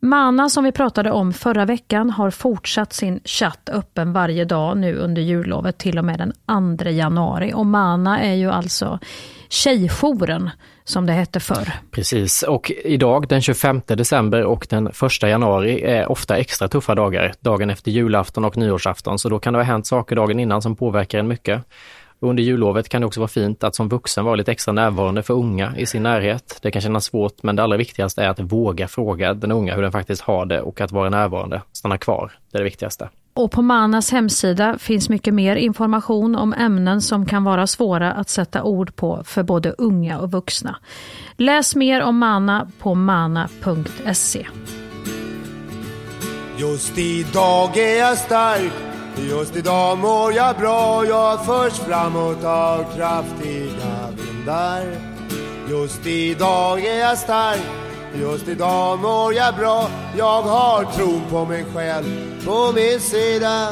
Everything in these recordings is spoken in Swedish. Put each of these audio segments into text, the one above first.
Mana som vi pratade om förra veckan har fortsatt sin chatt öppen varje dag nu under jullovet till och med den 2 januari. Och Mana är ju alltså tjejjouren som det hette förr. Precis, och idag den 25 december och den 1 januari är ofta extra tuffa dagar, dagen efter julafton och nyårsafton, så då kan det ha hänt saker dagen innan som påverkar en mycket. Under jullovet kan det också vara fint att som vuxen vara lite extra närvarande för unga i sin närhet. Det kan kännas svårt, men det allra viktigaste är att våga fråga den unga hur den faktiskt har det och att vara närvarande, stanna kvar. Det är det viktigaste. Och på Manas hemsida finns mycket mer information om ämnen som kan vara svåra att sätta ord på för både unga och vuxna. Läs mer om Mana på mana.se. Just idag är jag stark, just idag mår jag bra. Jag förs framåt av kraftiga vindar. Just idag är jag stark, just idag mår jag bra. Jag har tron på mig själv på min sida.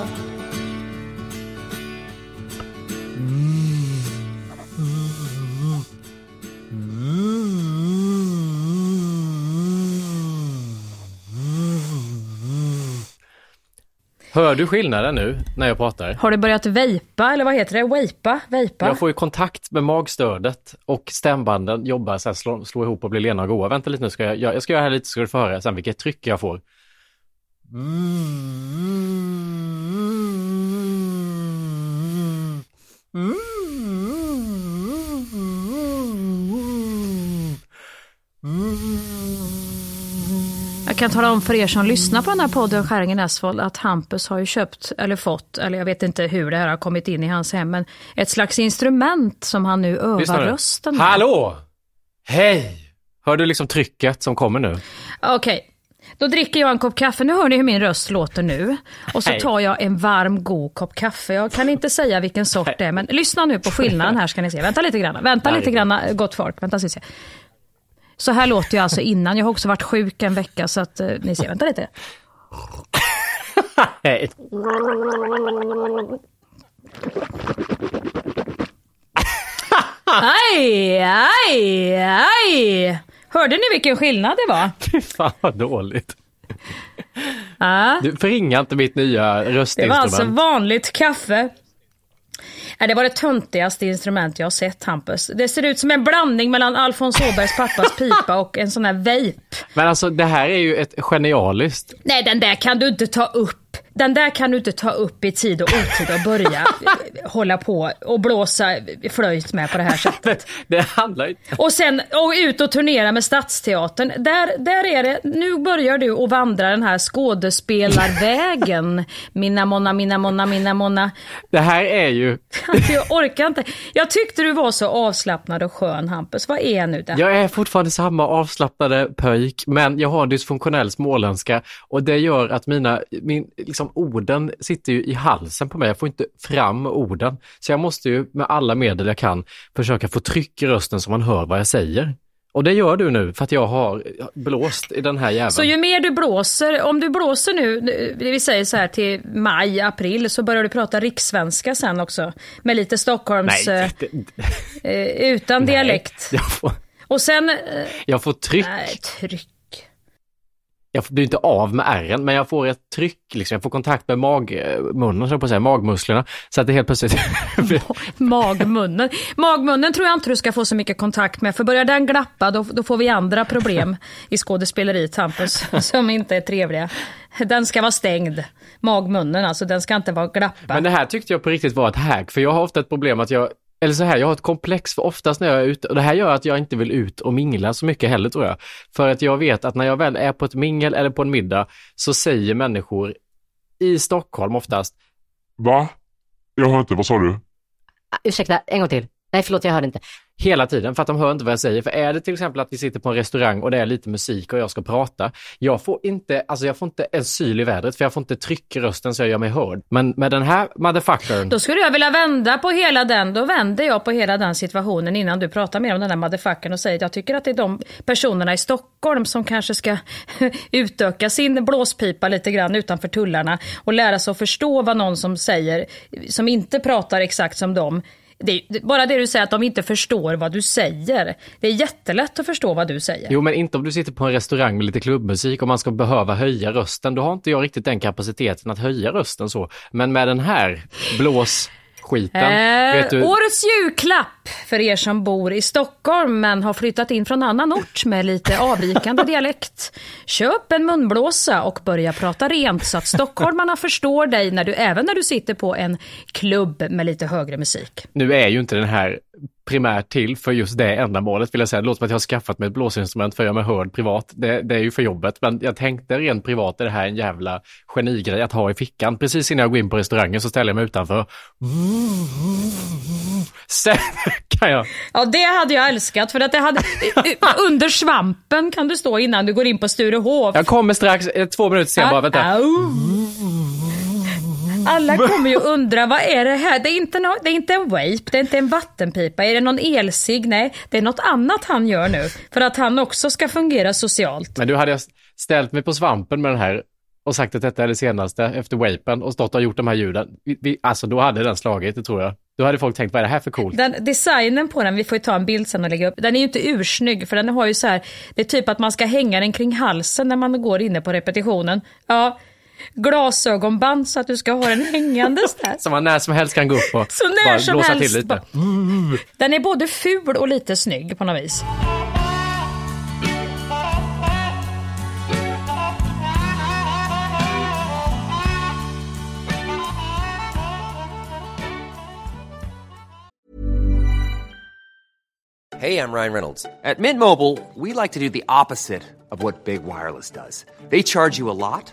Mm. Mm. Mm. Hör du skillnaden nu när jag pratar? Har du börjat vejpa eller vad heter det? Vejpa? Vejpa? Jag får ju kontakt med magstödet och stämbanden jobbar så här, slå, slå ihop och bli lena och goa. Vänta lite nu, ska jag, jag ska göra här lite så ska du få höra sen vilket tryck jag får. Jag kan tala om för er som lyssnar på den här podden Skäringen Esvold att Hampus har ju köpt, eller fått, eller jag vet inte hur det här har kommit in i hans hem, men ett slags instrument som han nu övar Lyssna nu. rösten med. Hallå! Hej! Hör du liksom trycket som kommer nu? Okej, då dricker jag en kopp kaffe. Nu hör ni hur min röst låter nu. Och så tar jag en varm, god kopp kaffe. Jag kan inte säga vilken sort det är, men lyssna nu på skillnaden här ska ni se. Vänta lite grann. Vänta lite grann, gott folk. Vänta så. Så här låter jag alltså innan. Jag har också varit sjuk en vecka, så att eh, ni ser. Vänta lite. Aj, aj, aj! Hörde ni vilken skillnad det var? Fy fan vad dåligt. Ja. Du förringar inte mitt nya Det var röstinstrument. alltså vanligt kaffe. Nej, det var det töntigaste instrument jag har sett Hampus. Det ser ut som en blandning mellan Alfons Åbergs pappas pipa och en sån här vape. Men alltså det här är ju ett genialiskt. Nej, den där kan du inte ta upp. Den där kan du inte ta upp i tid och otid och börja hålla på och blåsa flöjt med på det här sättet. Det handlar inte... Och sen och ut och turnera med Stadsteatern. Där, där är det, nu börjar du att vandra den här skådespelarvägen. Mina monna, mina monna, mina monna. Det här är ju... Jag orkar inte. Jag tyckte du var så avslappnad och skön Hampus. Vad är nu det? Jag är fortfarande samma avslappnade pöjk, men jag har dysfunktionell småländska och det gör att mina, min, liksom orden sitter ju i halsen på mig. Jag får inte fram orden. Så jag måste ju med alla medel jag kan försöka få tryck i rösten så man hör vad jag säger. Och det gör du nu för att jag har blåst i den här jäveln. Så ju mer du blåser, om du blåser nu, vi säger så här till maj, april, så börjar du prata rikssvenska sen också. Med lite Stockholms, Nej, det, eh, eh, utan dialekt. Får, Och sen, eh, jag får tryck. nej, tryck. Jag blir inte av med ärren, men jag får ett tryck, liksom. jag får kontakt med magmunnen, så jag på säga, magmusklerna. Så att det helt plötsligt... Magmunnen. Magmunnen tror jag inte du ska få så mycket kontakt med, för börjar den glappa då, då får vi andra problem i skådespeleriet, Hampus, som inte är trevliga. Den ska vara stängd. Magmunnen, alltså den ska inte vara glappa. men det här tyckte jag på riktigt var ett hack, för jag har ofta ett problem att jag eller så här, jag har ett komplex för oftast när jag är ute, och det här gör att jag inte vill ut och mingla så mycket heller tror jag. För att jag vet att när jag väl är på ett mingel eller på en middag så säger människor i Stockholm oftast, Va? Jag hör inte, vad sa du? Ah, Ursäkta, en gång till. Nej, förlåt, jag hörde inte. hela tiden för att de hör inte vad jag säger. För är det till exempel att vi sitter på en restaurang och det är lite musik och jag ska prata, jag får inte, alltså jag får inte en syl i vädret för jag får inte tryck i rösten så jag gör mig hörd. Men med den här motherfuckern, Då skulle jag vilja vända på hela den, då vänder jag på hela den situationen innan du pratar mer om den där motherfuckern och säger att jag tycker att det är de personerna i Stockholm som kanske ska utöka sin blåspipa lite grann utanför tullarna och lära sig att förstå vad någon som säger, som inte pratar exakt som dem, det är bara det du säger att de inte förstår vad du säger. Det är jättelätt att förstå vad du säger. Jo, men inte om du sitter på en restaurang med lite klubbmusik och man ska behöva höja rösten. Då har inte jag riktigt den kapaciteten att höja rösten så. Men med den här blås skiten. Eh, du, Årets julklapp för er som bor i Stockholm men har flyttat in från annan ort med lite avvikande dialekt. Köp en munblåsa och börja prata rent så att stockholmarna förstår dig när du, även när du sitter på en klubb med lite högre musik. nu är ju inte den här primärt till för just det ändamålet vill jag säga. Det låter som att jag har skaffat mig ett blåsinstrument för att göra mig hörd privat. Det, det är ju för jobbet, men jag tänkte rent privat är det här en jävla genigrej att ha i fickan. Precis innan jag går in på restaurangen så ställer jag mig utanför. Sen kan jag Ja, det hade jag älskat för att det hade... under svampen kan du stå innan du går in på Sturehof. Jag kommer strax, eh, två minuter sen bara, vänta. Alla kommer ju undra, vad är det här? Det är inte, no, det är inte en vape, det är inte en vattenpipa, är det någon elsig? Nej, det är något annat han gör nu. För att han också ska fungera socialt. Men du hade jag ställt mig på svampen med den här och sagt att detta är det senaste efter wapen och stått och gjort de här ljuden. Vi, vi, alltså då hade den slagit, det tror jag. Då hade folk tänkt, vad är det här för coolt? Den, designen på den, vi får ju ta en bild sen och lägga upp, den är ju inte ursnygg för den har ju så här, det är typ att man ska hänga den kring halsen när man går inne på repetitionen. Ja, glasögonband så att du ska ha den hängandes där. Som man när som helst kan gå upp och Så bara när som blåsa helst. till lite. bara- Den är både ful och lite snygg på något vis. Hey, I'm Ryan Reynolds. At Mint Mobile, we like to do the opposite of what Big Wireless does. They charge you a lot,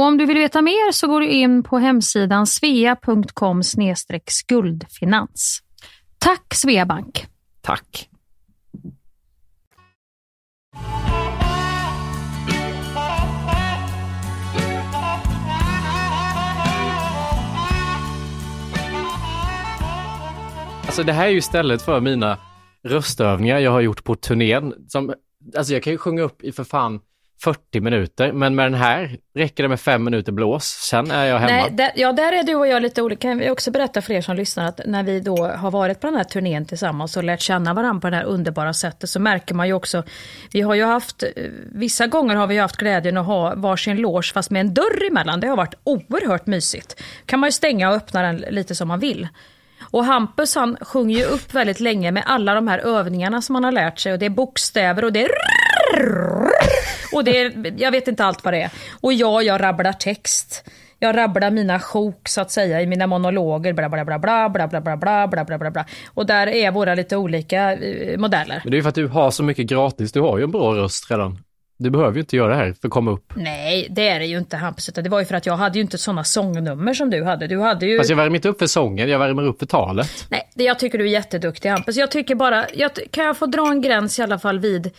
Och om du vill veta mer så går du in på hemsidan svea.com skuldfinans. Tack Sveabank! Tack! Alltså det här är ju istället för mina röstövningar jag har gjort på turnén. Som, alltså jag kan ju sjunga upp i för fan 40 minuter, men med den här räcker det med fem minuter blås, sen är jag hemma. Nej, där, ja, där är du och jag lite olika. Kan vi också berätta för er som lyssnar att när vi då har varit på den här turnén tillsammans och lärt känna varandra på det här underbara sättet så märker man ju också, vi har ju haft, vissa gånger har vi haft glädjen att ha varsin loge fast med en dörr emellan. Det har varit oerhört mysigt. kan man ju stänga och öppna den lite som man vill. Och Hampus han sjunger ju upp väldigt länge med alla de här övningarna som han har lärt sig och det är bokstäver och det är och det är, jag vet inte allt vad det är. Och ja, jag rabblar text. Jag rabblar mina sjok så att säga i mina monologer. Bla, bla, bla, bla, bla, bla, bla, bla, bla, bla, bla, bla. Och där är våra lite olika eh, modeller. Men det är ju för att du har så mycket gratis, du har ju en bra röst redan. Du behöver ju inte göra det här för att komma upp. Nej, det är det ju inte Hampus. Det var ju för att jag hade ju inte sådana sångnummer som du hade. Du hade ju... Fast jag värmer inte upp för sången, jag värmer upp för talet. Nej, jag tycker du är jätteduktig Hampus. Jag tycker bara, jag, kan jag få dra en gräns i alla fall vid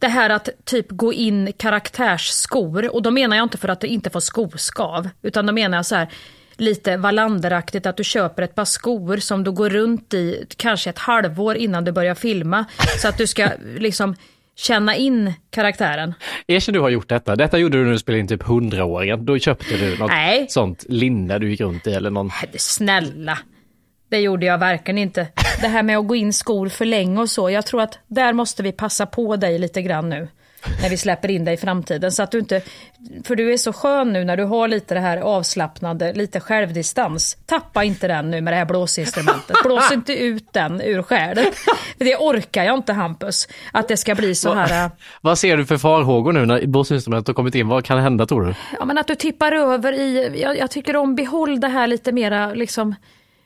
det här att typ gå in karaktärsskor. Och då menar jag inte för att du inte får skoskav. Utan då menar jag så här lite Wallander-aktigt att du köper ett par skor som du går runt i kanske ett halvår innan du börjar filma. Så att du ska liksom känna in karaktären. Erkänn du har gjort detta. Detta gjorde du när du spelade in typ 100-åringen. Då köpte du något Nej. sånt linne du gick runt i eller någon... Snälla. Det gjorde jag verkligen inte. Det här med att gå in skor för länge och så. Jag tror att där måste vi passa på dig lite grann nu. När vi släpper in dig i framtiden. Så att du inte, för du är så skön nu när du har lite det här avslappnade, lite självdistans. Tappa inte den nu med det här blåsinstrumentet. Blås inte ut den ur. För det orkar jag inte Hampus. Att det ska bli så här... äh, Vad ser du för farhågor nu när blåsinstrumentet har kommit in? Vad kan hända tror du? Ja men att du tippar över i, jag, jag tycker om behåll det här lite mera liksom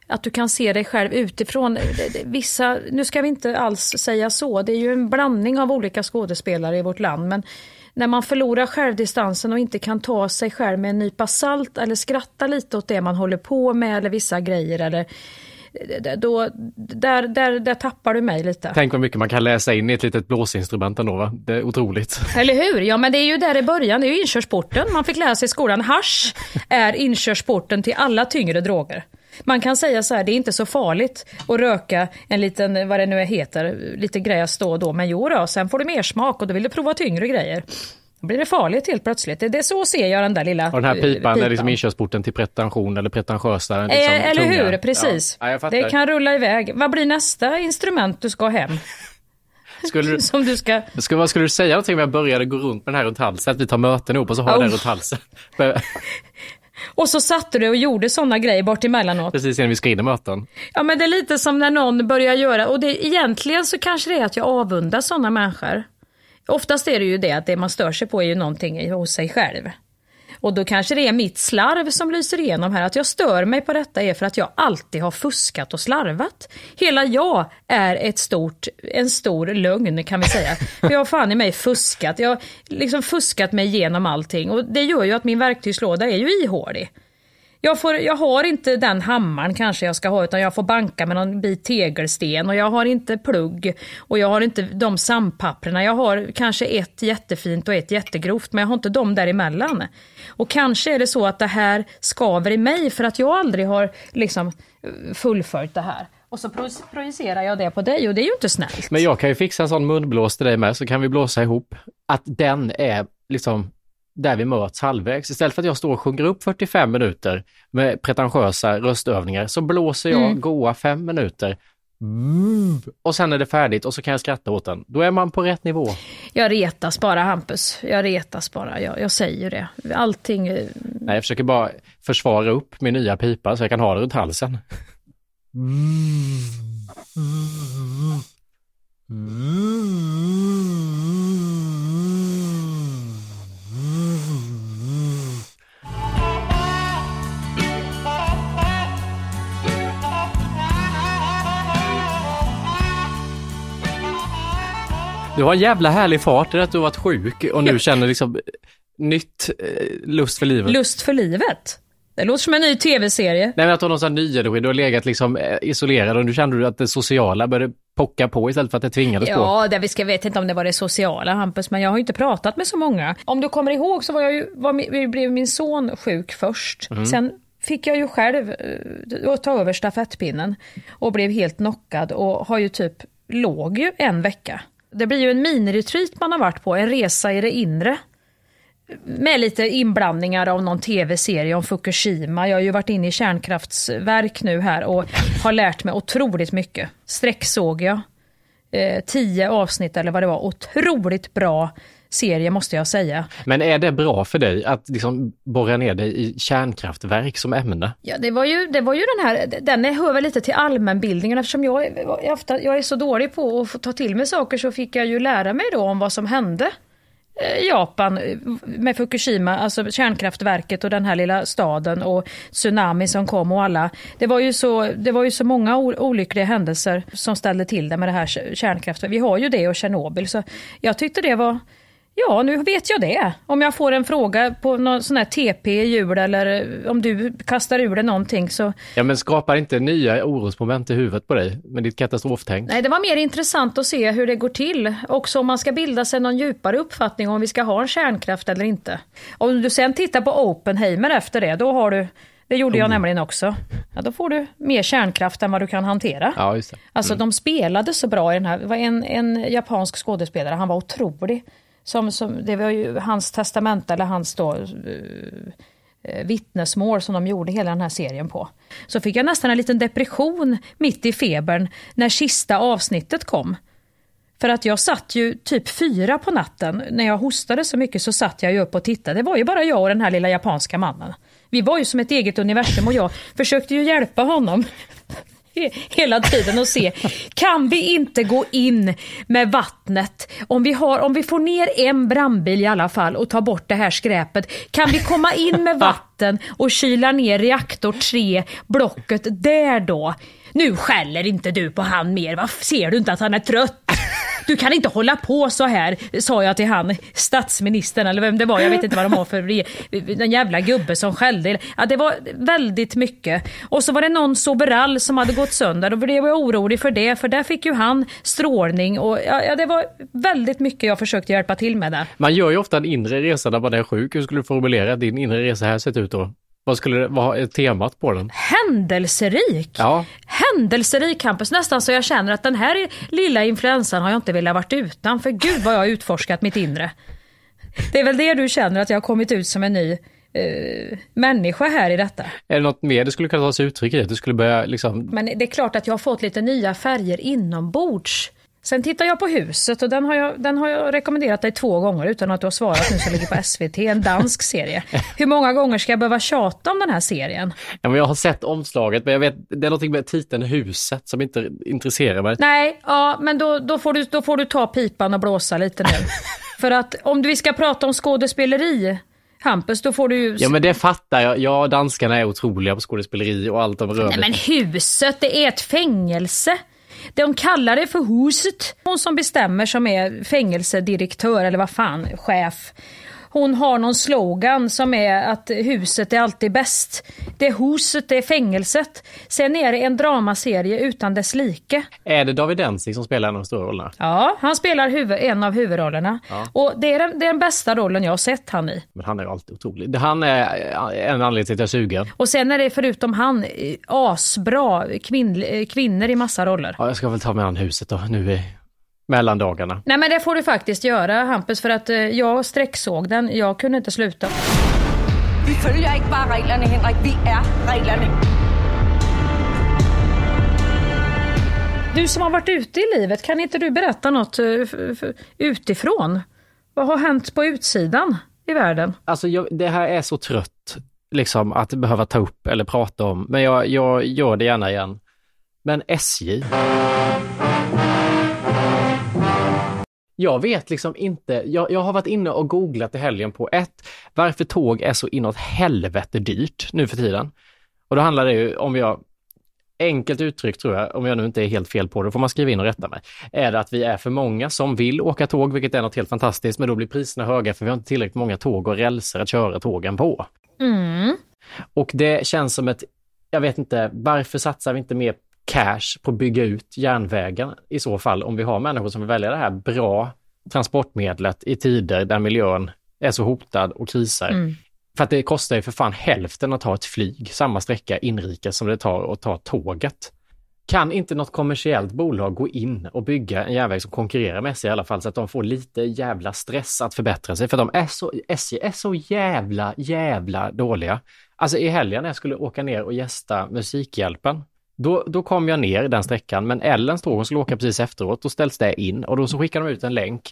att du kan se dig själv utifrån. Vissa, nu ska vi inte alls säga så, det är ju en blandning av olika skådespelare i vårt land. Men när man förlorar självdistansen och inte kan ta sig själv med en nypa salt eller skratta lite åt det man håller på med eller vissa grejer. Eller, då, där, där, där tappar du mig lite. Tänk vad mycket man kan läsa in i ett litet blåsinstrument ändå va? Det är otroligt. Eller hur? Ja men det är ju där i början, det är ju inkörsporten. Man fick lära sig i skolan, hasch är inkörsporten till alla tyngre droger. Man kan säga så här, det är inte så farligt att röka en liten, vad det nu heter, lite gräs då och då. Men jo då, sen får du mer smak och då vill du prova tyngre grejer. Då blir det farligt helt plötsligt. Det det är så ser jag den där lilla Och den här eh, pipan, är liksom inkörsporten till pretension eller pretentiösa liksom, Eh, Eller tunga. hur, precis. Ja. Ja, det kan rulla iväg. Vad blir nästa instrument du ska ha hem? Skulle du, Som du ska... skulle, vad skulle du säga någonting om jag började gå runt med den här runt halsen? Att vi tar möten ihop och så har jag den Oh. runt halsen. Och så satte du och gjorde sådana grejer bort emellanåt. Precis innan vi ska in i möten. Ja men det är lite som när någon börjar göra, och det, egentligen så kanske det är att jag avundar sådana människor. Oftast är det ju det att det man stör sig på är ju någonting hos sig själv. Och då kanske det är mitt slarv som lyser igenom här. Att jag stör mig på detta är för att jag alltid har fuskat och slarvat. Hela jag är ett stort, en stor lögn kan vi säga. För jag har fan i mig fuskat. Jag har liksom fuskat mig igenom allting. Och det gör ju att min verktygslåda är ju ihålig. Jag, får, jag har inte den hammaren kanske jag ska ha utan jag får banka med någon bit tegelsten och jag har inte plugg och jag har inte de sandpapperna. Jag har kanske ett jättefint och ett jättegrovt men jag har inte dem däremellan. Och kanske är det så att det här skaver i mig för att jag aldrig har liksom fullföljt det här. Och så projicerar jag det på dig och det är ju inte snällt. Men jag kan ju fixa en sån munblås till dig med så kan vi blåsa ihop. Att den är liksom där vi möts halvvägs. Istället för att jag står och sjunger upp 45 minuter med pretentiösa röstövningar så blåser jag Mm. goa fem minuter. Och sen är det färdigt och så kan jag skratta åt den. Då är man på rätt nivå. Jag retas bara Hampus. Jag retas bara. Jag, jag säger det. Allting eh, Nej, jag försöker bara försvara upp min nya pipa så jag kan ha den runt halsen. Du har en jävla härlig fart i att du har varit sjuk och nu känner liksom eh, nytt eh, lust för livet. Lust för livet. Det låter som en ny tv-serie. Nej men att du har någon sån ny energi, du har legat liksom eh, isolerad och nu kände du att det sociala började pocka på istället för att det tvingades på. Ja, det vi ska vet inte om det var det sociala Hampus, men jag har ju inte pratat med så många. Om du kommer ihåg så var jag ju, var, blev min son sjuk först. Sen fick jag ju själv eh, ta över stafettpinnen och blev helt knockad och har ju typ låg ju en vecka. Det blir ju en miniretreat man har varit på, en resa i det inre. Med lite inblandningar av någon tv-serie om Fukushima. Jag har ju varit inne i kärnkraftsverk nu här och har lärt mig otroligt mycket. Sträcksåg jag. Eh, tio avsnitt eller vad det var. Otroligt bra serie måste jag säga. Men är det bra för dig att liksom borra ner dig i kärnkraftverk som ämne? Ja, det var ju, det var ju den här, den hör väl lite till allmänbildningen eftersom jag, jag, är så dålig på att ta till mig saker så fick jag ju lära mig då om vad som hände i Japan med Fukushima, alltså kärnkraftverket och den här lilla staden och tsunami som kom och alla. Det var ju så, det var ju så många olyckliga händelser som ställde till det med det här kärnkraftverket. Vi har ju det och Tjernobyl så jag tyckte det var Ja, nu vet jag det. Om jag får en fråga på någon sån här TP i jul eller om du kastar ur dig någonting så... Ja, men skapar inte nya orosmoment i huvudet på dig med ditt katastroftänk? Nej, det var mer intressant att se hur det går till. Också om man ska bilda sig någon djupare uppfattning om vi ska ha en kärnkraft eller inte. Om du sen tittar på Oppenheimer efter det, då har du det gjorde jag oh. nämligen också. Ja, då får du mer kärnkraft än vad du kan hantera. Ja, just det. Mm. Alltså de spelade så bra i den här, det var en, en japansk skådespelare, han var otrolig. Som, som, det var ju hans testament eller hans då, uh, vittnesmål som de gjorde hela den här serien på. Så fick jag nästan en liten depression mitt i febern när sista avsnittet kom. För att jag satt ju typ fyra på natten. När jag hostade så mycket så satt jag ju upp och tittade. Det var ju bara jag och den här lilla japanska mannen. Vi var ju som ett eget universum och jag försökte ju hjälpa honom hela tiden och se, kan vi inte gå in med vattnet? Om vi, har, om vi får ner en brandbil i alla fall och tar bort det här skräpet, kan vi komma in med vatten och kyla ner reaktor 3, blocket där då? Nu skäller inte du på han mer, va? ser du inte att han är trött? Du kan inte hålla på så här, sa jag till han, statsministern eller vem det var, jag vet inte vad de har för den jävla gubbe som skällde. Ja, det var väldigt mycket. Och så var det någon soberall som hade gått sönder och blev jag orolig för det, för där fick ju han strålning och ja, det var väldigt mycket jag försökte hjälpa till med där. Man gör ju ofta en inre resa när man är sjuk. Hur skulle du formulera din inre resa här sett ut då? Vad skulle det vara temat på den? Händelserik! Ja. Händelserik campus, nästan så jag känner att den här lilla influensan har jag inte velat varit utan. För gud vad jag har utforskat mitt inre. Det är väl det du känner, att jag har kommit ut som en ny uh, människa här i detta. Är det något mer det skulle kunna ta sig uttryck i? Du skulle börja liksom... Men det är klart att jag har fått lite nya färger inombords. Sen tittar jag på huset och den har jag, den har jag rekommenderat dig två gånger utan att du har svarat nu som ligger på SVT, en dansk serie. Hur många gånger ska jag behöva tjata om den här serien? Ja, men jag har sett omslaget men jag vet, det är någonting med titeln Huset som inte intresserar mig. Nej, ja men då, då, får, du, då får du ta pipan och blåsa lite nu. För att om vi ska prata om skådespeleri Hampus, då får du ju... Ja men det fattar jag. Ja, danskarna är otroliga på skådespeleri och allt de rör Nej men huset, det är ett fängelse. De kallar det för huset. Hon som bestämmer som är fängelsedirektör eller vad fan, chef. Hon har någon slogan som är att huset är alltid bäst. Det är huset, det är fängelset. Sen är det en dramaserie utan dess like. Är det David Ensing som spelar en av de stora rollerna? Ja, han spelar huvud, en av huvudrollerna. Ja. Och det är, den, det är den bästa rollen jag har sett han i. Men han är ju alltid otrolig. Han är en anledning till att jag är sugen. Och sen är det förutom han asbra kvinn, kvinnor i massa roller. Ja, jag ska väl ta med han huset då. Nu är mellandagarna. Nej men det får du faktiskt göra Hampus för att eh, jag sträcksåg den. Jag kunde inte sluta. Vi följer inte bara reglerna Henrik, vi är reglerna. Du som har varit ute i livet, kan inte du berätta något eh, utifrån? Vad har hänt på utsidan i världen? Alltså jag, det här är så trött, liksom att behöva ta upp eller prata om, men jag, jag gör det gärna igen. Men SJ. Jag vet liksom inte, jag, jag har varit inne och googlat i helgen på ett, varför tåg är så inåt helvete dyrt nu för tiden. Och då handlar det ju om jag, enkelt uttryckt tror jag, om jag nu inte är helt fel på det, får man skriva in och rätta mig, är det att vi är för många som vill åka tåg, vilket är något helt fantastiskt, men då blir priserna höga för vi har inte tillräckligt många tåg och rälser att köra tågen på. Mm. Och det känns som ett, jag vet inte, varför satsar vi inte mer cash på att bygga ut järnvägen i så fall, om vi har människor som vill välja det här bra transportmedlet i tider där miljön är så hotad och krisar. Mm. För att det kostar ju för fan hälften att ta ett flyg, samma sträcka inrikes som det tar att ta tåget. kan inte något kommersiellt bolag gå in och bygga en järnväg som konkurrerar med SJ i alla fall så att de får lite jävla stress att förbättra sig? För de är så, SJ är så jävla, jävla dåliga. Alltså i helgen när jag skulle åka ner och gästa Musikhjälpen, då, då kom jag ner den sträckan, men Ellens tåg skulle åka precis efteråt, då ställs det in och då så skickar de ut en länk.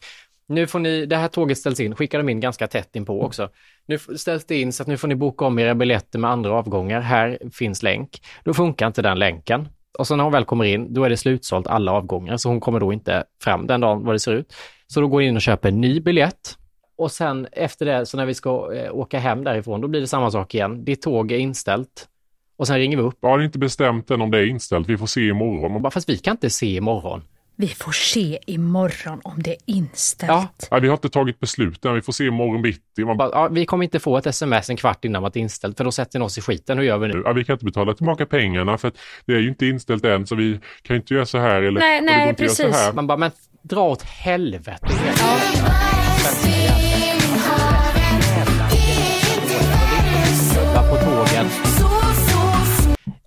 Nu får ni, det här tåget ställs in, skickar de in ganska tätt in på också. Nu ställs det in så att nu får ni boka om era biljetter med andra avgångar. Här finns länk. Då funkar inte den länken. Och så när hon väl kommer in, då är det slutsålt alla avgångar, så hon kommer då inte fram den dagen vad det ser ut. Så då går in och köper en ny biljett. Och sen efter det, så när vi ska eh, åka hem därifrån, då blir det samma sak igen. Ditt tåg är inställt. Och sen ringer vi upp Jag har inte bestämt än om det är inställt. Vi får se imorgon. och bara, fast vi kan inte se imorgon. Vi får se imorgon om det är inställt. Ja. Nej, vi har inte tagit beslut än. Vi får se imorgon bitti. Man Bara, ja, vi kommer inte få ett sms en kvart innan att det är inställt, för då sätter ni oss i skiten. Hur gör vi nu? Ja, vi kan inte betala tillbaka pengarna för att det är ju inte inställt än så vi kan ju inte göra så här eller Nej, det nej, att precis. Man bara, men dra åt helvete. Jobba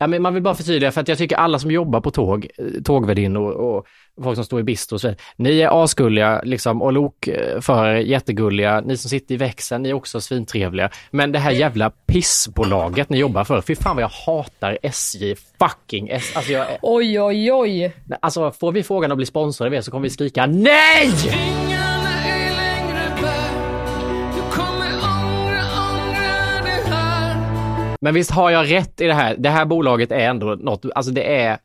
Ja, men man vill bara förtydliga för att jag tycker alla som jobbar på tåg, eh, tågvärdinnor och, och folk som står i bistro och så vidare, ni är asgulliga liksom och lokförare jättegulliga, ni som sitter i växeln, ni är också svintrevliga. Men det här jävla pissbolaget ni jobbar för, fy fan vad jag hatar SJ, fucking SJ. Alltså, jag, Oj, oj, oj. alltså får vi frågan att bli sponsrade av er så kommer vi skrika NEJ! Men visst har jag rätt i det här? Det här bolaget är ändå något, alltså det är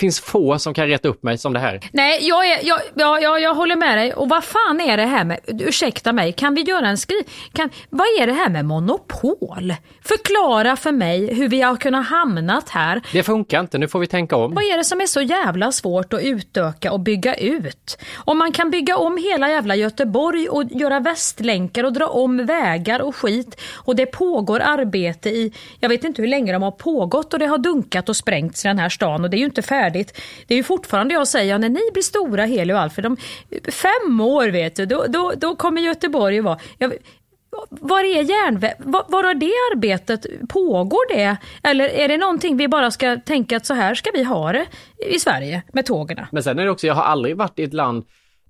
finns få som kan reta upp mig som det här. Nej, jag, är, jag, jag, jag, jag håller med dig. Och vad fan är det här med, ursäkta mig, kan vi göra en skri... Kan, vad är det här med monopol? Förklara för mig hur vi har kunnat hamnat här. Det funkar inte, nu får vi tänka om. Vad är det som är så jävla svårt att utöka och bygga ut? Om man kan bygga om hela jävla Göteborg och göra västlänkar och dra om vägar och skit och det pågår arbete i, jag vet inte hur länge de har pågått och det har dunkat och sprängts i den här stan och det är ju inte färdigt. Det är ju fortfarande jag säger, när ni blir stora Heli och Alfred, om fem år vet du, då, då, då kommer Göteborg att vara jag, var är järnväg? Var, var har det arbetet? Pågår det? Eller är det någonting vi bara ska tänka att så här ska vi ha det i Sverige med tågen? Men sen är det också, jag har aldrig varit i ett land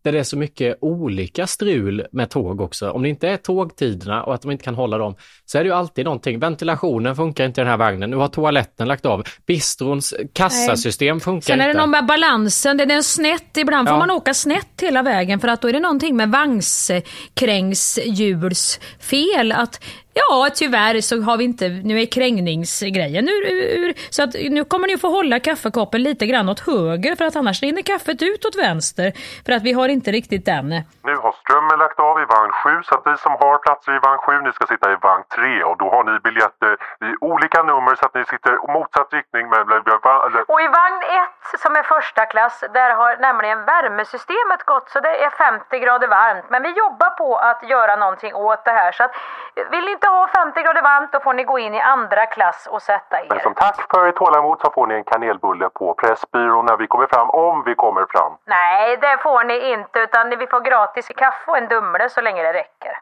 där det är så mycket olika strul med tåg också. Om det inte är tågtiderna och att de inte kan hålla dem, så är det ju alltid någonting. Ventilationen funkar inte i den här vagnen. Nu har toaletten lagt av. Bistrons kassasystem funkar Sen är det inte. någon med balansen, den är snett. Ibland får Ja. man åka snett hela vägen för att då är det någonting med vagnskrängshjulsfel. Att Ja, tyvärr så har vi inte, nu är krängningsgrejen ur, ur, så att nu kommer ni få hålla kaffekoppen lite grann åt höger för att annars rinner kaffet ut åt vänster. För att vi har inte riktigt den. Nu har strömmen lagt av i vagn 7 så att vi som har platser i vagn 7 ni ska sitta i vagn 3 och då har ni biljetter i olika nummer så att ni sitter i motsatt riktning med... Eller, Och i vagn 1 som är första klass, där har nämligen värmesystemet gått så det är 50 grader varmt. Men vi jobbar på att göra någonting åt det här. Så att, vill ni inte ha 50 grader varmt då får ni gå in i andra klass och sätta men er. som tack för ert tålamod så får ni en kanelbulle på Pressbyrån när vi kommer fram, om vi kommer fram. Nej, det får ni inte utan vi får gratis kaffe och en Dumle så länge det räcker.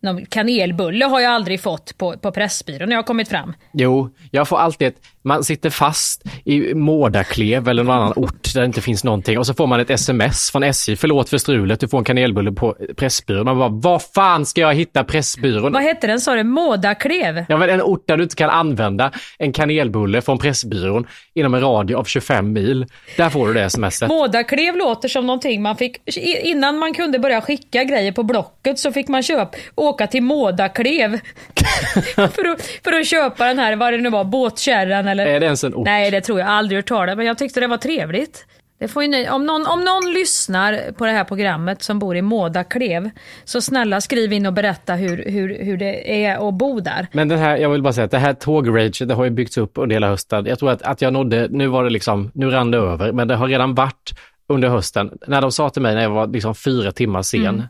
Någon kanelbulle har jag aldrig fått på, på Pressbyrån när jag har kommit fram. Jo, jag får alltid ett, man sitter fast i Mårdaklev eller någon annan ort där det inte finns någonting och så får man ett sms från SJ, förlåt för strulet, du får en kanelbulle på Pressbyrån. Man bara, var fan ska jag hitta Pressbyrån? Vad hette den sa du? Mårdaklev? Ja, men en ort där du inte kan använda en kanelbulle från Pressbyrån inom en radie av 25 mil. Där får du det smset. Mårdaklev låter som någonting man fick, innan man kunde börja skicka grejer på Blocket så fick man köpa, åka till Mårdaklev. för, att, för att köpa den här, vad det nu var, båtkärran eller? Är det ens en ort? Nej, det tror jag aldrig hört talas men jag tyckte det var trevligt. Det får ni, om, någon, om någon lyssnar på det här programmet som bor i Mårdaklev, så snälla skriv in och berätta hur, hur, hur det är att bo där. Men den här, jag vill bara säga att det här tågraget, det har ju byggts upp under hela hösten. Jag tror att, att jag nådde, nu var det liksom, nu rann det över, men det har redan varit under hösten. När de sa till mig när jag var liksom fyra timmar sen Mm.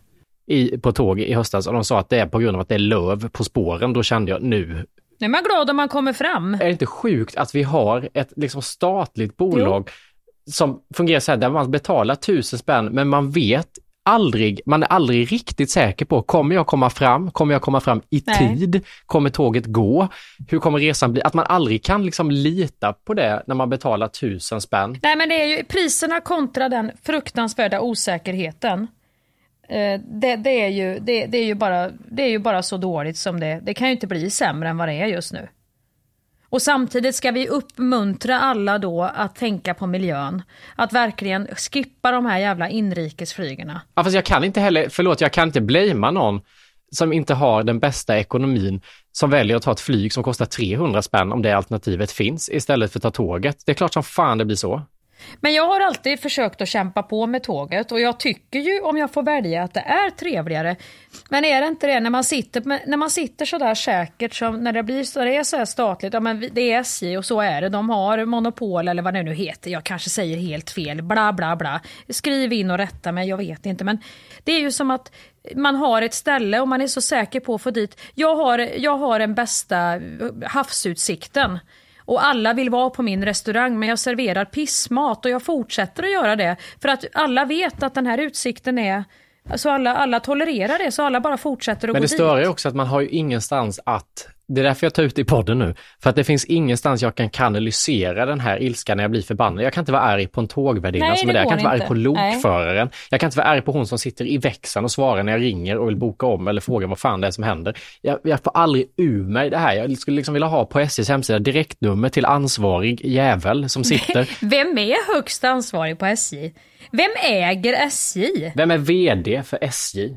i, på tåg i höstas och de sa att det är på grund av att det är löv på spåren, då kände jag Nu är man glad om man kommer fram. är det inte sjukt att vi har ett liksom statligt bolag som fungerar så här, där man betalar tusen spänn, men man vet aldrig, man är aldrig riktigt säker på, kommer jag komma fram? Kommer jag komma fram i Nej. tid? Kommer tåget gå? Hur kommer resan bli? Att man aldrig kan liksom lita på det när man betalar tusen spänn. Nej men det är ju priserna kontra den fruktansvärda osäkerheten. Eh, det, det, är ju, det, det, är ju bara, det är ju bara så dåligt som det Det kan ju inte bli sämre än vad det är just nu. Och samtidigt ska vi uppmuntra alla då att tänka på miljön. Att verkligen skippa de här jävla inrikesflygerna. Ja, fast jag kan inte heller, förlåt, jag kan inte blamea någon som inte har den bästa ekonomin som väljer att ta ett flyg som kostar 300 spänn om det alternativet finns istället för att ta tåget. Det är klart som fan det blir så. Men jag har alltid försökt att kämpa på med tåget och jag tycker ju om jag får välja att det är trevligare. Men är det inte det när man sitter, när man sitter så där säkert som när det blir så det är så här statligt, ja men det är SJ och så är det, de har monopol eller vad det nu heter, jag kanske säger helt fel, bla bla bla. Skriv in och rätta mig, jag vet inte men det är ju som att man har ett ställe och man är så säker på att få dit. Jag har, jag har den bästa havsutsikten. Och alla vill vara på min restaurang men jag serverar pissmat och jag fortsätter att göra det. För att alla vet att den här utsikten är... Så alla, alla tolererar det så alla bara fortsätter att Men gå det stör dit. är också att man har ju ingenstans att, det är därför jag tar ut det i podden nu, för att det finns ingenstans jag kan kanalisera den här ilskan när jag blir förbannad. Jag kan inte vara arg på en tågvärdinna Nej, som är där, jag kan inte vara arg på lokföraren, jag kan inte vara arg på hon som sitter i växeln och svarar när jag ringer och vill boka om eller fråga vad fan det är som händer. Jag, jag får aldrig ur mig det här. Jag skulle liksom vilja ha på SJs hemsida direktnummer till ansvarig jävel som sitter. Vem är högst ansvarig på SJ? Vem äger SJ? Vem är VD för SJ?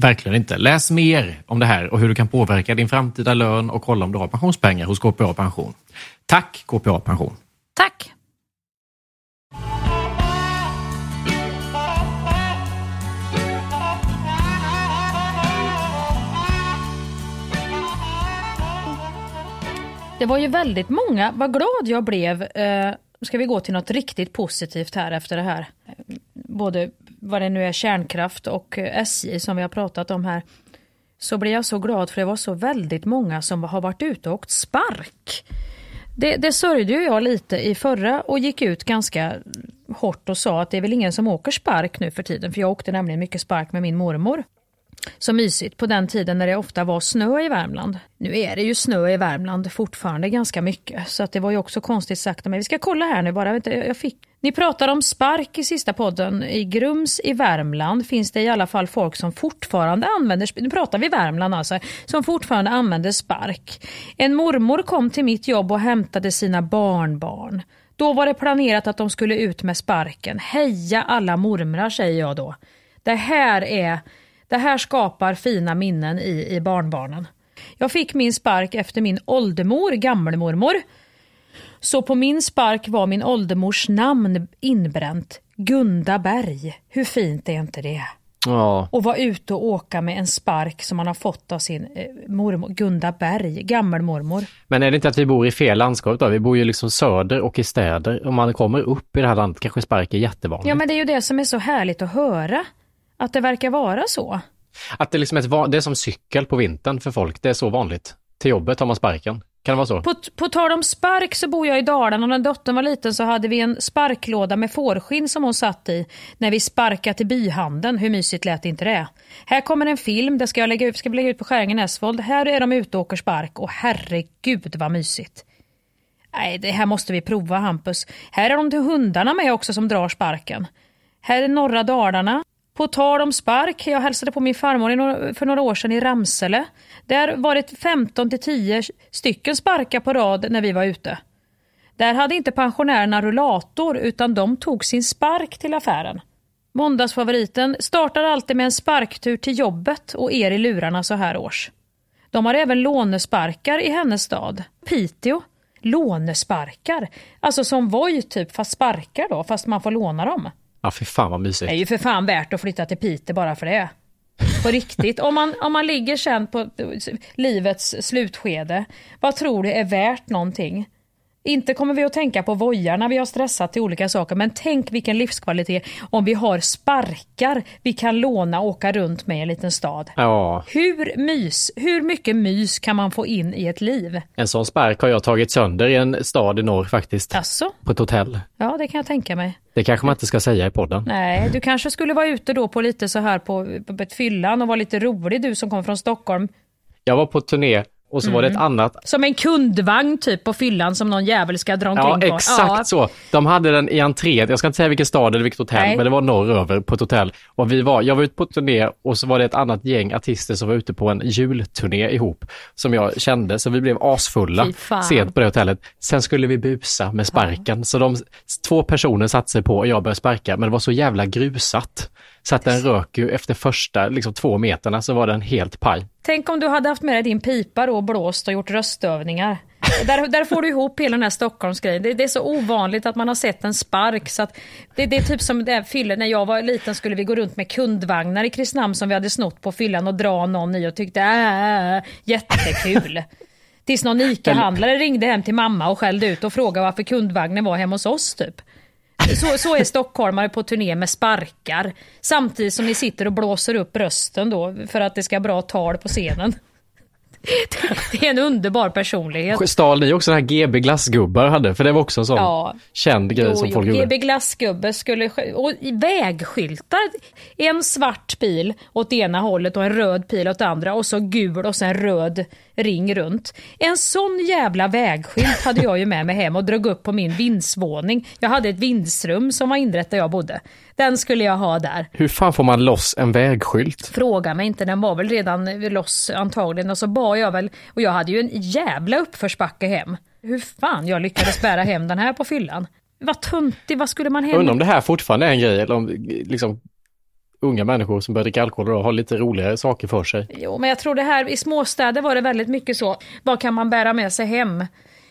Verkligen inte. Läs mer om det här och hur du kan påverka din framtida lön och kolla om du har pensionspengar hos KPA Pension. Tack KPA Pension! Tack! Det var ju väldigt många, vad glad jag blev. Eh, ska vi gå till något riktigt positivt här efter det här. Både vad det nu är kärnkraft och eh, SJ som vi har pratat om här. Så blev jag så glad för det var så väldigt många som har varit ute och åkt spark. Det, det sörjde ju jag lite i förra och gick ut ganska hårt och sa att det är väl ingen som åker spark nu för tiden. För jag åkte nämligen mycket spark med min mormor. Så mysigt på den tiden när det ofta var snö i Värmland. Nu är det ju snö i Värmland fortfarande ganska mycket så att det var ju också konstigt sagt men vi ska kolla här nu bara. Jag fick... Ni pratar om spark i sista podden. I Grums i Värmland finns det i alla fall folk som fortfarande använder, nu pratar vi Värmland alltså, som fortfarande använder spark. En mormor kom till mitt jobb och hämtade sina barnbarn. Då var det planerat att de skulle ut med sparken. Heja alla mormrar säger jag då. Det här är det här skapar fina minnen i, i barnbarnen. Jag fick min spark efter min åldermor, gammelmormor. Så på min spark var min åldermors namn inbränt. Gunda Berg. Hur fint är inte det? Ja. Och vara ute och åka med en spark som man har fått av sin eh, mormor, Gunda Berg, gammelmormor. Men är det inte att vi bor i fel landskap då? Vi bor ju liksom söder och i städer. Om man kommer upp i det här landet kanske spark är jättevanligt. Ja men det är ju det som är så härligt att höra. Att det verkar vara så. Att det, liksom är, ett, det är som cykel på vintern för folk. Det är så vanligt. Till jobbet har man sparken. Kan det vara så? På, på tal om spark så bor jag i Dalarna och när dottern var liten så hade vi en sparklåda med fårskinn som hon satt i när vi sparkade till byhandeln. Hur mysigt lät inte det? Här kommer en film, det ska jag lägga ut, ska lägga ut på Skäringen Esvold. Här är de ute och åker spark och herregud vad mysigt. Nej, det här måste vi prova Hampus. Här är de till hundarna med också som drar sparken. Här är norra Dalarna. På tal om spark, jag hälsade på min farmor för några år sedan i Ramsele. Där var det 15 till 10 stycken sparkar på rad när vi var ute. Där hade inte pensionärerna rullator utan de tog sin spark till affären. Måndagsfavoriten startar alltid med en sparktur till jobbet och er i lurarna så här års. De har även lånesparkar i hennes stad, Piteå. Lånesparkar, alltså som Voi typ fast sparkar då, fast man får låna dem. Ja, för fan vad mysigt. Det är ju för fan värt att flytta till Piteå bara för det. På riktigt. Om man, om man ligger sen på livets slutskede, vad tror du är värt någonting? Inte kommer vi att tänka på vojarna vi har stressat till olika saker, men tänk vilken livskvalitet om vi har sparkar vi kan låna och åka runt med i en liten stad. Ja. Hur mys, hur mycket mys kan man få in i ett liv? En sån spark har jag tagit sönder i en stad i norr faktiskt. Alltså? På ett hotell. Ja, det kan jag tänka mig. Det kanske man inte ska säga i podden. Nej, du kanske skulle vara ute då på lite så här på, på ett fyllan och vara lite rolig du som kom från Stockholm. Jag var på turné och så mm. var det ett annat. Som en kundvagn typ på fyllan som någon jävel ska dra omkring ja, på. Ja, exakt så. De hade den i entrén, jag ska inte säga vilken stad eller vilket hotell, Nej. men det var norröver på ett hotell. Och vi var, jag var ute på turné och så var det ett annat gäng artister som var ute på en julturné ihop. Som jag kände, så vi blev asfulla sent på det hotellet. Sen skulle vi busa med sparken, ja. så de två personer satte sig på och jag började sparka, men det var så jävla grusat. Så att den rök ju efter första liksom, två meterna så var den helt paj. Tänk om du hade haft med dig din pipa då och blåst och gjort röstövningar. Där, där får du ihop hela den här Stockholmsgrejen. Det, det, är så ovanligt att man har sett en spark. Så att det, det är typ som det fylle, när jag var liten skulle vi gå runt med kundvagnar i Kristinehamn som vi hade snott på fyllan och dra någon i och tyckte äh, jättekul. Tills någon ICA-handlare ringde hem till mamma och skällde ut och frågade varför kundvagnen var hemma hos oss typ. Så, så är stockholmare på turné med sparkar. Samtidigt som ni sitter och blåser upp rösten då för att det ska bra tal på scenen. Det är en underbar personlighet. Stal ni också den här GB glassgubbar hade? För det var också en sån ja. känd grej jo, som folk jo, gjorde. GB glassgubbe skulle... Och vägskyltar. En svart pil åt ena hållet och en röd pil åt andra och så gul och sen röd ring runt. En sån jävla vägskylt hade jag ju med mig hem och drog upp på min vindsvåning. Jag hade ett vindsrum som var inrett där jag bodde. Den skulle jag ha där. Hur fan får man loss en vägskylt? Fråga mig inte, den var väl redan loss antagligen. Och så bad jag väl, och jag hade ju en jävla uppförsbacke hem. Hur fan jag lyckades bära hem den här på fyllan. Vad töntig, vad skulle man hem? Undrar om det här fortfarande är en grej eller om liksom unga människor som börjar dricka alkohol och har lite roligare saker för sig. Jo, men jag tror det här, i småstäder var det väldigt mycket så. Vad kan man bära med sig hem?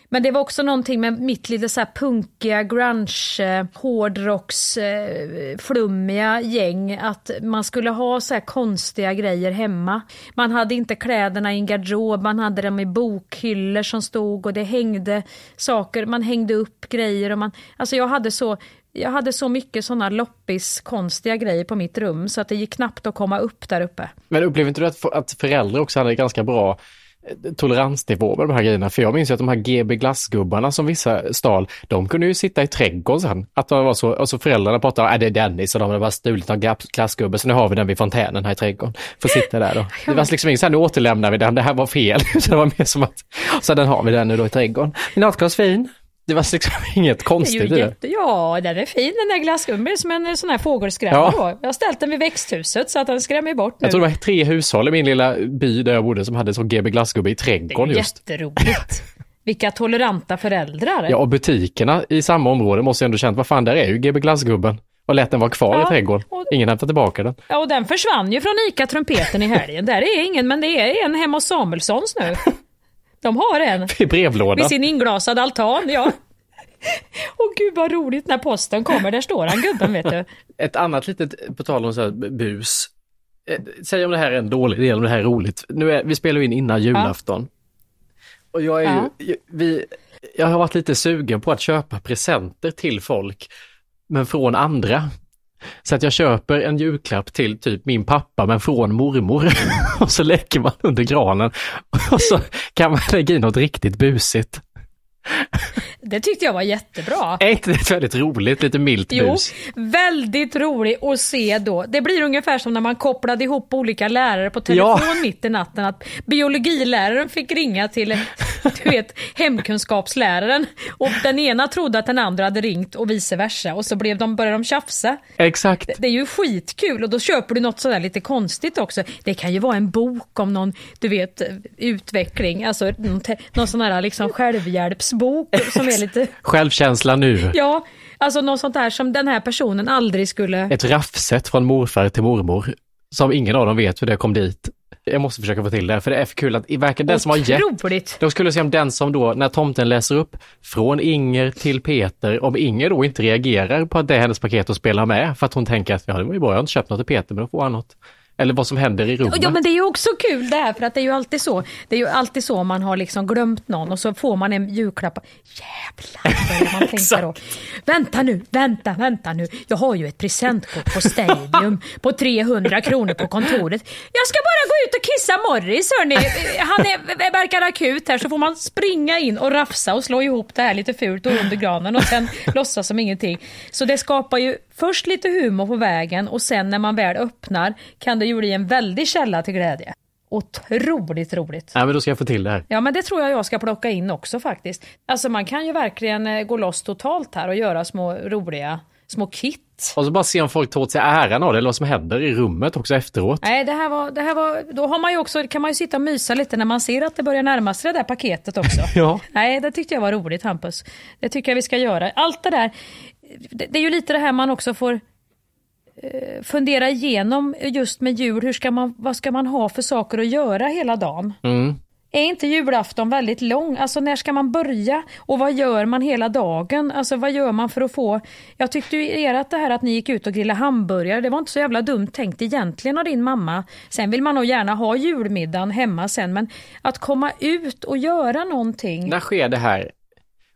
Men det var också någonting med mitt lite så här punkiga, grunge, eh, hårdrocks, eh, flummiga gäng. Att man skulle ha så här konstiga grejer hemma. Man hade inte kläderna i en garderob, man hade dem i bokhyllor som stod och det hängde saker, man hängde upp grejer och man, alltså jag hade så jag hade så mycket sådana loppis konstiga grejer på mitt rum så att det gick knappt att komma upp där uppe. Men upplever inte du att, att föräldrar också hade ganska bra eh, toleransnivå med de här grejerna. För jag minns ju att de här GB glassgubbarna som vissa stal, de kunde ju sitta i trädgården sen. Att de var så, och så föräldrarna pratade, äh, det är Dennis och de hade bara stulit en glassgubbe, så nu har vi den vid fontänen här i trädgården. Får sitta där då. Det var liksom inget så här, nu återlämnar vi den, det här var fel. Så det var mer som att, så den har vi den nu då i trädgården. Min nattglas fin, det var liksom inget konstigt det. Jätte, ja, den är fin den där glassgubben, som en sån här fågelskrämma ja. då. Jag har ställt den vid växthuset så att den skrämmer bort nu. Jag tror det var tre hushåll i min lilla by där jag bodde som hade sån GB glassgubbe i trädgården just. Det är jätteroligt. Vilka toleranta föräldrar. Ja, och butikerna i samma område måste ju ändå känt, vad fan, där är ju GB glassgubben. Och lät den vara kvar ja, i trädgården. Och, ingen hämtade tillbaka den. Ja, och den försvann ju från ICA Trumpeten i helgen. där är ingen, men det är en hemma hos Samuelssons nu. De har en. I brevlådan. Vid sin inglasade altan, ja. Åh gud vad roligt när posten kommer, där står han gubben vet du. Ett annat litet, på tal om så här bus. Eh, säg om det här är en dålig del, om det här är roligt. Nu är, vi spelar in innan julafton. Ja. Och jag är ja. ju, vi, jag har varit lite sugen på att köpa presenter till folk, men från andra. Så att jag köper en julklapp till typ min pappa men från mormor. och så lägger man under granen. Och så kan man lägga i något riktigt busigt. Det tyckte jag var jättebra. Är inte det väldigt roligt? Lite milt jo, bus. väldigt roligt att se då. Det blir ungefär som när man kopplade ihop olika lärare på telefon ja. mitt i natten. Att biologiläraren fick ringa till du vet, hemkunskapsläraren och den ena trodde att den andra hade ringt och vice versa och så blev de, började de tjafsa. Exakt. Det, det är ju skitkul och då köper du något sådär lite konstigt också. Det kan ju vara en bok om någon, du vet, utveckling, alltså någon, någon sån här liksom självhjälpsbok som är lite... Självkänsla nu. Ja, alltså något sånt där som den här personen aldrig skulle... Ett raffset från morfar till mormor. Som ingen av dem vet hur det kom dit. Jag måste försöka få till det, för det är för kul att i verkar den som har gett... Då skulle se om den som då, när tomten läser upp från Inger till Peter, om Inger då inte reagerar på att det är hennes paket och spelar med, för att hon tänker att ja, det var ju bra, jag har inte köpt något till Peter, men då får han något. Eller vad som händer i rummet. Ja men det är ju också kul det här för att det är ju alltid så. Det är ju alltid så man har liksom glömt någon och så får man en julklapp. Jävlar man tänka då. Vänta nu, vänta, vänta nu. Jag har ju ett presentkort på Stadium på 300 kronor på kontoret. Jag ska bara gå ut och kissa Morris hörni. Han är, verkar akut här så får man springa in och rafsa och slå ihop det här lite fult och under granen och sen låtsas som ingenting. Så det skapar ju först lite humor på vägen och sen när man väl öppnar kan det ju bli en väldig källa till glädje. Otroligt roligt. Ja, men då ska jag få till det här. Ja, men det tror jag jag ska plocka in också faktiskt. Alltså man kan ju verkligen eh, gå loss totalt här och göra små roliga små kit. Och så bara se om folk tar åt sig äran av det eller vad som händer i rummet också efteråt. Nej, det här var, det här var, då har man ju också, kan man ju sitta och mysa lite när man ser att det börjar närma sig det där paketet också. ja. Nej, det tyckte jag var roligt Hampus. Det tycker jag vi ska göra. Allt det där, det är ju lite det här man också får eh, fundera igenom just med jul. Hur ska man, vad ska man ha för saker att göra hela dagen? Mm. Är inte julafton väldigt lång? Alltså när ska man börja? Och vad gör man hela dagen? Alltså vad gör man för att få... Jag tyckte ju att det här att ni gick ut och grillade hamburgare, det var inte så jävla dumt tänkt egentligen av din mamma. Sen vill man nog gärna ha julmiddagen hemma sen, men att komma ut och göra någonting. När sker det här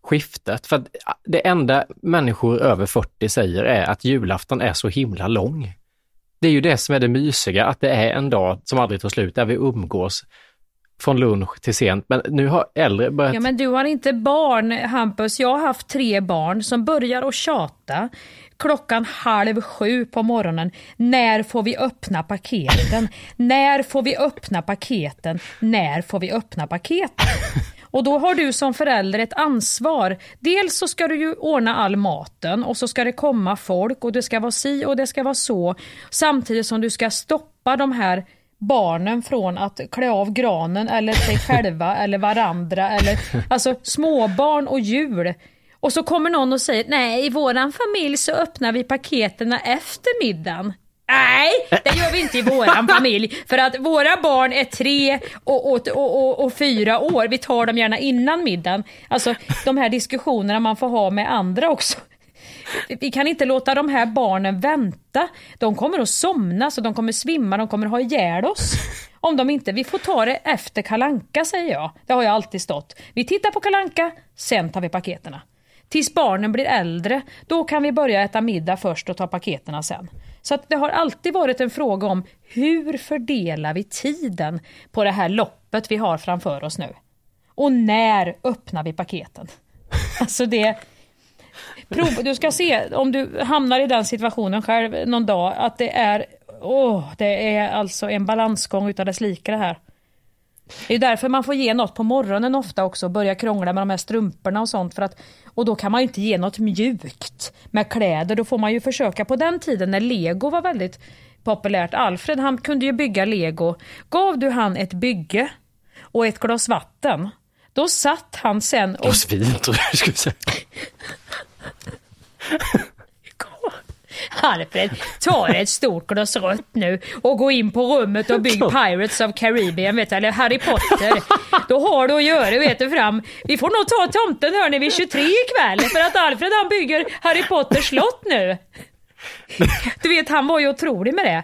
skiftet? För det enda människor över 40 säger är att julafton är så himla lång. Det är ju det som är det mysiga, att det är en dag som aldrig tar slut, där vi umgås från lunch till sent. Men nu har äldre börjat... Ja men du har inte barn Hampus, jag har haft tre barn som börjar att tjata klockan halv sju på morgonen. När får vi öppna paketen? När får vi öppna paketen? När får vi öppna paketen? Och då har du som förälder ett ansvar. Dels så ska du ju ordna all maten och så ska det komma folk och det ska vara si och det ska vara så. Samtidigt som du ska stoppa de här barnen från att klä av granen eller sig själva eller varandra eller alltså småbarn och jul. Och så kommer någon och säger nej i våran familj så öppnar vi paketen efter middagen. Nej, det gör vi inte i våran familj. För att våra barn är tre och, och, och, och, fyra år. Vi tar dem gärna innan middagen. Alltså de här diskussionerna man får ha med andra också. Vi kan inte låta de här barnen vänta. De kommer att somna, så de kommer svimma, de kommer att ha ihjäl oss. Om de inte, vi får ta det efter kalanka säger jag. Det har jag alltid stått. Vi tittar på kalanka, sen tar vi paketerna. Tills barnen blir äldre, då kan vi börja äta middag först och ta paketerna sen. Så att det har alltid varit en fråga om hur fördelar vi tiden på det här loppet vi har framför oss nu? Och när öppnar vi paketen? Alltså det... Prov, du ska se om du hamnar i den situationen själv någon dag att det är, åh, det är alltså en balansgång utav dess like det här. Det är därför man får ge något på morgonen ofta också, börja krångla med de här strumporna och sånt. För att, och då kan man ju inte ge något mjukt med kläder. Då får man ju försöka på den tiden när lego var väldigt populärt. Alfred han kunde ju bygga lego. Gav du han ett bygge och ett glas vatten, då satt han sen och... Glas vin tror jag du skulle säga. Alfred tar ett stort glas rött nu och går in på rummet och bygger Pirates of Caribbean, vet du, eller Harry Potter. Då har du att göra, vet du, fram. Vi får nog ta tomten hörni vid 23 ikväll, för att Alfred han bygger Harry Potters slott nu. Du vet, han var ju otrolig med det.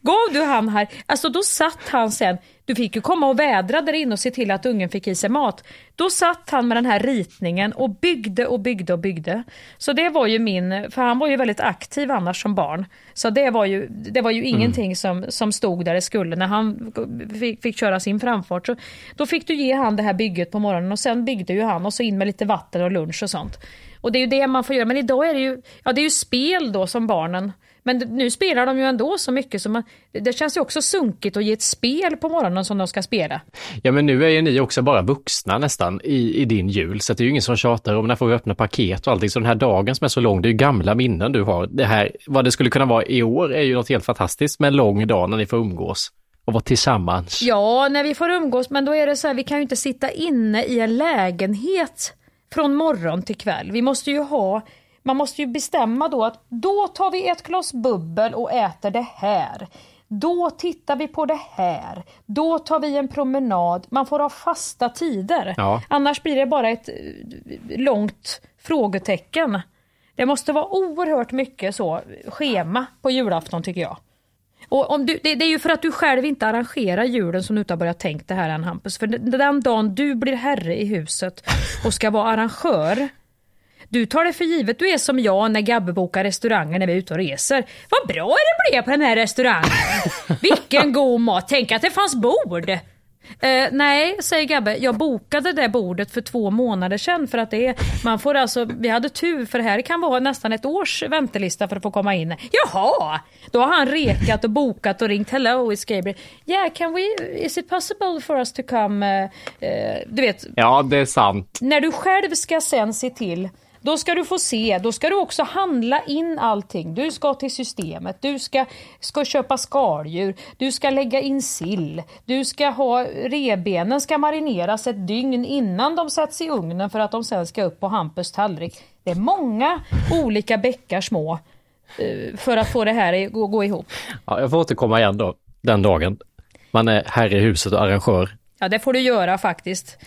Gav du han här, alltså då satt han sen du fick ju komma och vädra där inne och se till att ungen fick i sig mat. Då satt han med den här ritningen och byggde och byggde och byggde. Så det var ju min, för han var ju väldigt aktiv annars som barn. Så det var ju, det var ju mm. ingenting som, som stod där det skulle när han fick, fick köra sin framfart. Så då fick du ge han det här bygget på morgonen och sen byggde ju han och så in med lite vatten och lunch och sånt. Och det är ju det man får göra. Men idag är det ju, ja det är ju spel då som barnen men nu spelar de ju ändå så mycket så man, det känns ju också sunkigt att ge ett spel på morgonen som de ska spela. Ja men nu är ju ni också bara vuxna nästan i, i din jul så det är ju ingen som tjatar om när får vi öppna paket och allting. Så den här dagen som är så lång, det är ju gamla minnen du har. Det här, vad det skulle kunna vara i år är ju något helt fantastiskt med en lång dag när ni får umgås och vara tillsammans. Ja, när vi får umgås, men då är det så här, vi kan ju inte sitta inne i en lägenhet från morgon till kväll. Vi måste ju ha man måste ju bestämma då att då tar vi ett glas bubbel och äter det här. Då tittar vi på det här. Då tar vi en promenad. Man får ha fasta tider. Ja. Annars blir det bara ett eh, långt frågetecken. Det måste vara oerhört mycket så schema på julafton tycker jag. Och om du, det, det, är ju för att du själv inte arrangerar julen som du inte har börjat tänka det här än Hampus. För den dagen du blir herre i huset och ska vara arrangör du tar det för givet du är som jag när Gabbe bokar restauranger när vi är ute och reser. Vad bra det blev på den här restaurangen! Vilken god mat! Tänk att det fanns bord! Uh, nej, säger Gabbe, jag bokade det bordet för två månader sedan för att det är, man får alltså, vi hade tur för här kan vara nästan ett års väntelista för att få komma in. Jaha! Då har han rekat och bokat och ringt hello is Gabriel. Yeah, can we, is it possible for us to come? Uh, uh, du vet. Ja, det är sant. När du själv ska sen se till då ska du få se, då ska du också handla in allting. Du ska till systemet, du ska, ska köpa skaldjur, du ska lägga in sill, du ska ha rebenen ska marineras ett dygn innan de sätts i ugnen för att de sen ska upp på Hampus tallrik. Det är många olika bäckar små eh, för att få det här att gå ihop. Ja, jag får återkomma igen då, den dagen. Man är här i huset och arrangör. Ja, det får du göra faktiskt.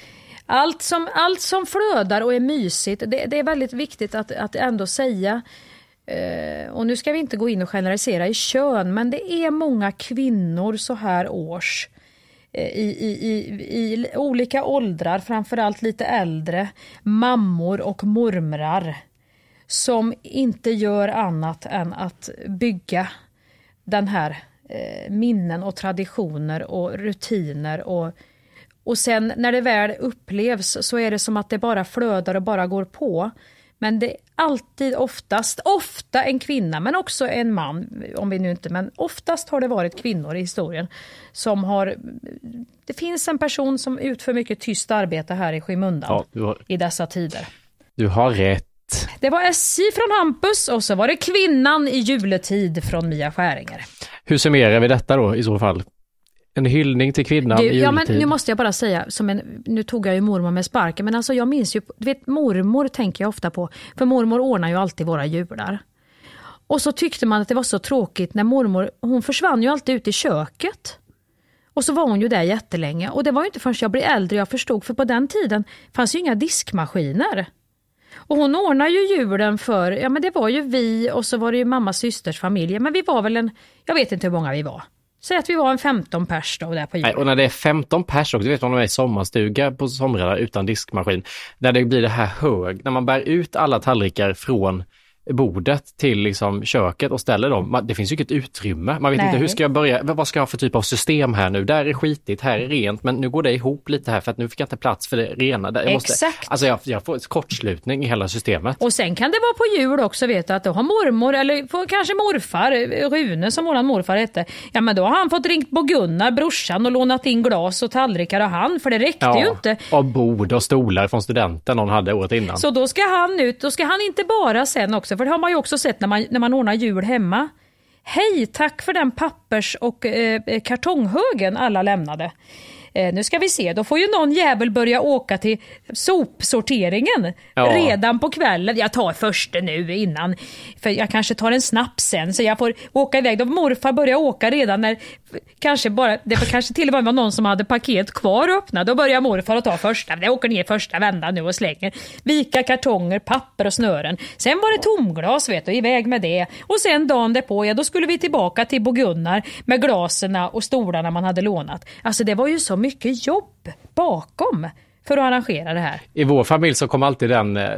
Allt som, allt som flödar och är mysigt, det, det är väldigt viktigt att, att ändå säga. Eh, och nu ska vi inte gå in och generalisera i kön, men det är många kvinnor så här års eh, i, i, i, i olika åldrar, framförallt lite äldre, mammor och mormrar som inte gör annat än att bygga den här eh, minnen och traditioner och rutiner och och sen när det väl upplevs så är det som att det bara flödar och bara går på. Men det är alltid oftast, ofta en kvinna men också en man, om vi nu inte, men oftast har det varit kvinnor i historien som har, det finns en person som utför mycket tyst arbete här i skymundan Ja, har, i dessa tider. du har rätt. Det var SJ från Hampus och så var det kvinnan i juletid från Mia Skäringer. Hur summerar vi detta då i så fall? En hyllning till kvinnan Du, i ja, men nu måste jag bara säga, som en, nu tog jag ju mormor med sparken, men alltså jag minns ju, du vet mormor tänker jag ofta på, för mormor ordnar ju alltid våra jular. Och så tyckte man att det var så tråkigt när mormor, hon försvann ju alltid ut i köket. Och så var hon ju där jättelänge och det var ju inte förrän jag blev äldre jag förstod, för på den tiden fanns ju inga diskmaskiner. Och hon ordnade ju julen för, ja men det var ju vi och så var det ju mammas systers familj, men vi var väl en, jag vet inte hur många vi var. Säg att vi var en 15 pers då där på julen. och när det är 15 pers också, du vet om de är i sommarstuga på somrarna utan diskmaskin, när det blir det här hög, när man bär ut alla tallrikar från bordet till liksom köket och ställer dem. Det finns ju inget utrymme. Man vet Nej. inte hur ska jag börja, vad ska jag ha för typ av system här nu? Där är skitigt, här är rent, men nu går det ihop lite här för att nu fick jag inte plats för det rena. Jag måste, Exakt. Alltså jag, jag får kortslutning i hela systemet. Och sen kan det vara på jul också, vet du, att då har mormor, eller kanske morfar, Rune som våran morfar hette, ja men då har han fått ringt på Gunnar, brorsan, och lånat in glas och tallrikar av han, för det räckte ju inte. och bord och stolar från studenten någon hade året innan. Så då ska han ut, då ska han inte bara sen också, för det har man ju också sett när man, när man ordnar jul hemma. Hej, tack för den pappers och eh, kartonghögen alla lämnade. Eh, nu ska vi se, då får ju någon jävel börja åka till sopsorteringen Ja. redan på kvällen. Jag tar första nu innan, för jag kanske tar en snaps sen så jag får åka iväg. Då morfar börjar åka redan när, kanske bara, det var kanske till och med var någon som hade paket kvar att öppna. Då börjar morfar att ta första, Det åker ner första vändan nu och slänger. Vika kartonger, papper och snören. Sen var det tomglas vet du, iväg med det. Och sen dagen därpå, ja då skulle vi tillbaka till Bo Gunnar med glasen och stolarna man hade lånat. Alltså det var ju så mycket jobb bakom för att arrangera det här. I vår familj så kom alltid den, eh,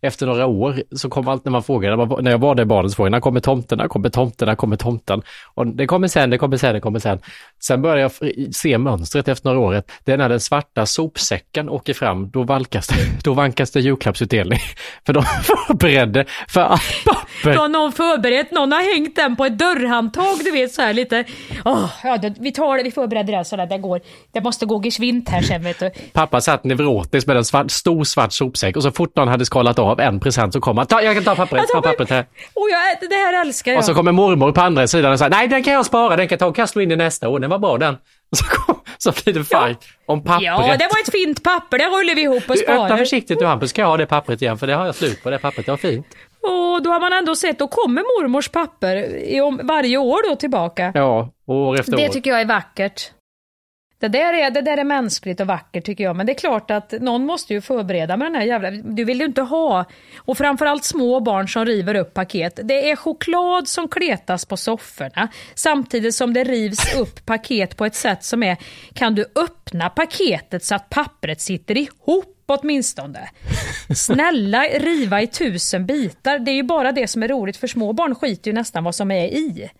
efter några år, så kom alltid när man frågade, när jag var där i barnen så frågade jag, när kommer tomten, när kommer tomten, när kommer tomten? Och det kommer sen, det kommer sen, det kommer sen. Sen började jag se mönstret efter några år. Det är när den svarta sopsäcken åker fram, då vankas det, då vankas det julklappsutdelning. För de förberedde för allt Då papper. har någon förberett, någon har hängt den på ett dörrhandtag, du vet så här lite. Åh, ja, det, vi tar det, vi förbereder det så där det går. Det måste gå geschwint här sen vet du. Pappa satt neurotisk med en svart, stor svart sopsäck och så fort någon hade skalat av en present så kom han, ta, jag kan ta pappret, ta pappret här. Och jag, det här älskar jag. Och så kommer mormor på andra sidan och säger nej den kan jag spara, den kan jag ta och kasta in i nästa år, den var bra den. Så, kom, så blir det fight om pappret. Ja, det var ett fint papper, det rullar vi ihop och Du sparar. försiktigt du Hampus, ska jag ha det pappret igen för det har jag slut på det pappret, det var fint. Och då har man ändå sett, då kommer mormors papper i, om, varje år då tillbaka. Ja, år efter Det år. tycker jag är vackert. Det där, är, det där är mänskligt och vackert tycker jag, men det är klart att någon måste ju förbereda med den här jävla... Du vill ju inte ha, och framförallt små barn som river upp paket. Det är choklad som kletas på sofforna samtidigt som det rivs upp paket på ett sätt som är... Kan du öppna paketet så att pappret sitter ihop åtminstone? Snälla riva i tusen bitar. Det är ju bara det som är roligt för små barn skiter ju nästan vad som är i.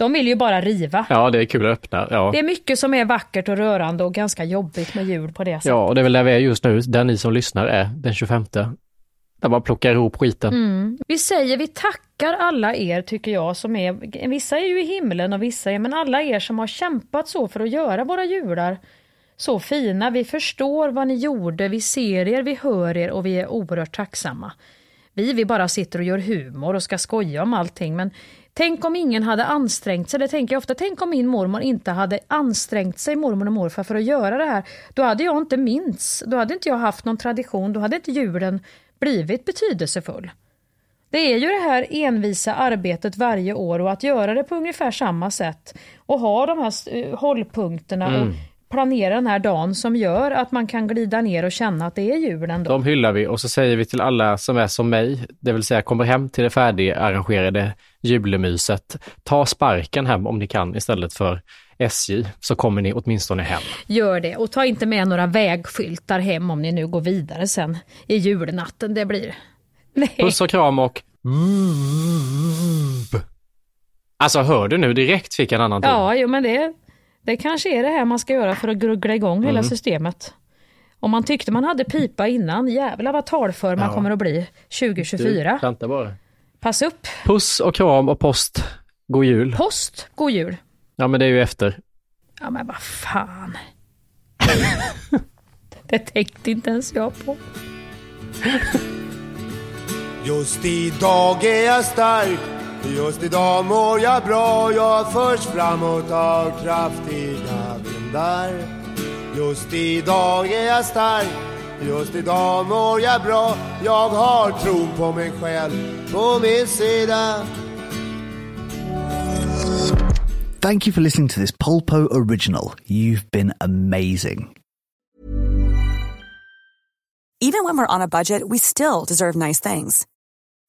De vill ju bara riva. Ja, det är kul att öppna. Ja. Det är mycket som är vackert och rörande och ganska jobbigt med jul på det sättet. ja, och det är väl där vi är just nu, där ni som lyssnar är, den 25. Där man plockar ihop skiten. Mm. Vi säger, vi tackar alla er tycker jag som är, vissa är ju i himlen och vissa är, men alla er som har kämpat så för att göra våra jular så fina. Vi förstår vad ni gjorde, vi ser er, vi hör er och vi är oerhört tacksamma. Vi, vi bara sitter och gör humor och ska skoja om allting, men tänk om ingen hade ansträngt sig, det tänker jag ofta, tänk om min mormor inte hade ansträngt sig, mormor och morfar, för att göra det här. Då hade jag inte minns, då hade inte jag haft någon tradition, då hade inte julen blivit betydelsefull. Det är ju det här envisa arbetet varje år och att göra det på ungefär samma sätt och ha de här hållpunkterna eh, hållpunkterna och mm planera den här dagen som gör att man kan glida ner och känna att det är julen då. De hyllar vi och så säger vi till alla som är som mig, det vill säga kommer hem till det färdigarrangerade julemyset, ta sparken hem om ni kan istället för SJ, så kommer ni åtminstone hem. Gör det och ta inte med några vägskyltar hem om ni nu går vidare sen i julnatten. Det blir... Nej. Puss och kram och... Alltså hör du nu, direkt fick jag en annan ton. Ja, jo men det... Det kanske är det här man ska göra för att gruggla igång hela Mm. systemet. Om man tyckte man hade pipa innan, jävlar vad talför man Ja. kommer att bli 2024. Du, vänta bara. Pass upp! Puss och kram och post. God jul. Post, god jul! Ja men det är ju efter. Ja men vad fan. det tänkte inte ens jag på. Just idag är jag stark Just idag mår jag bra Jag förs framåt av kraftiga vindar Just idag är jag stark Just idag mår jag bra Jag har tron på mig själv på min sida Thank you for listening to this Polpo original. You've been amazing. Even when we're on a budget, we still deserve nice things.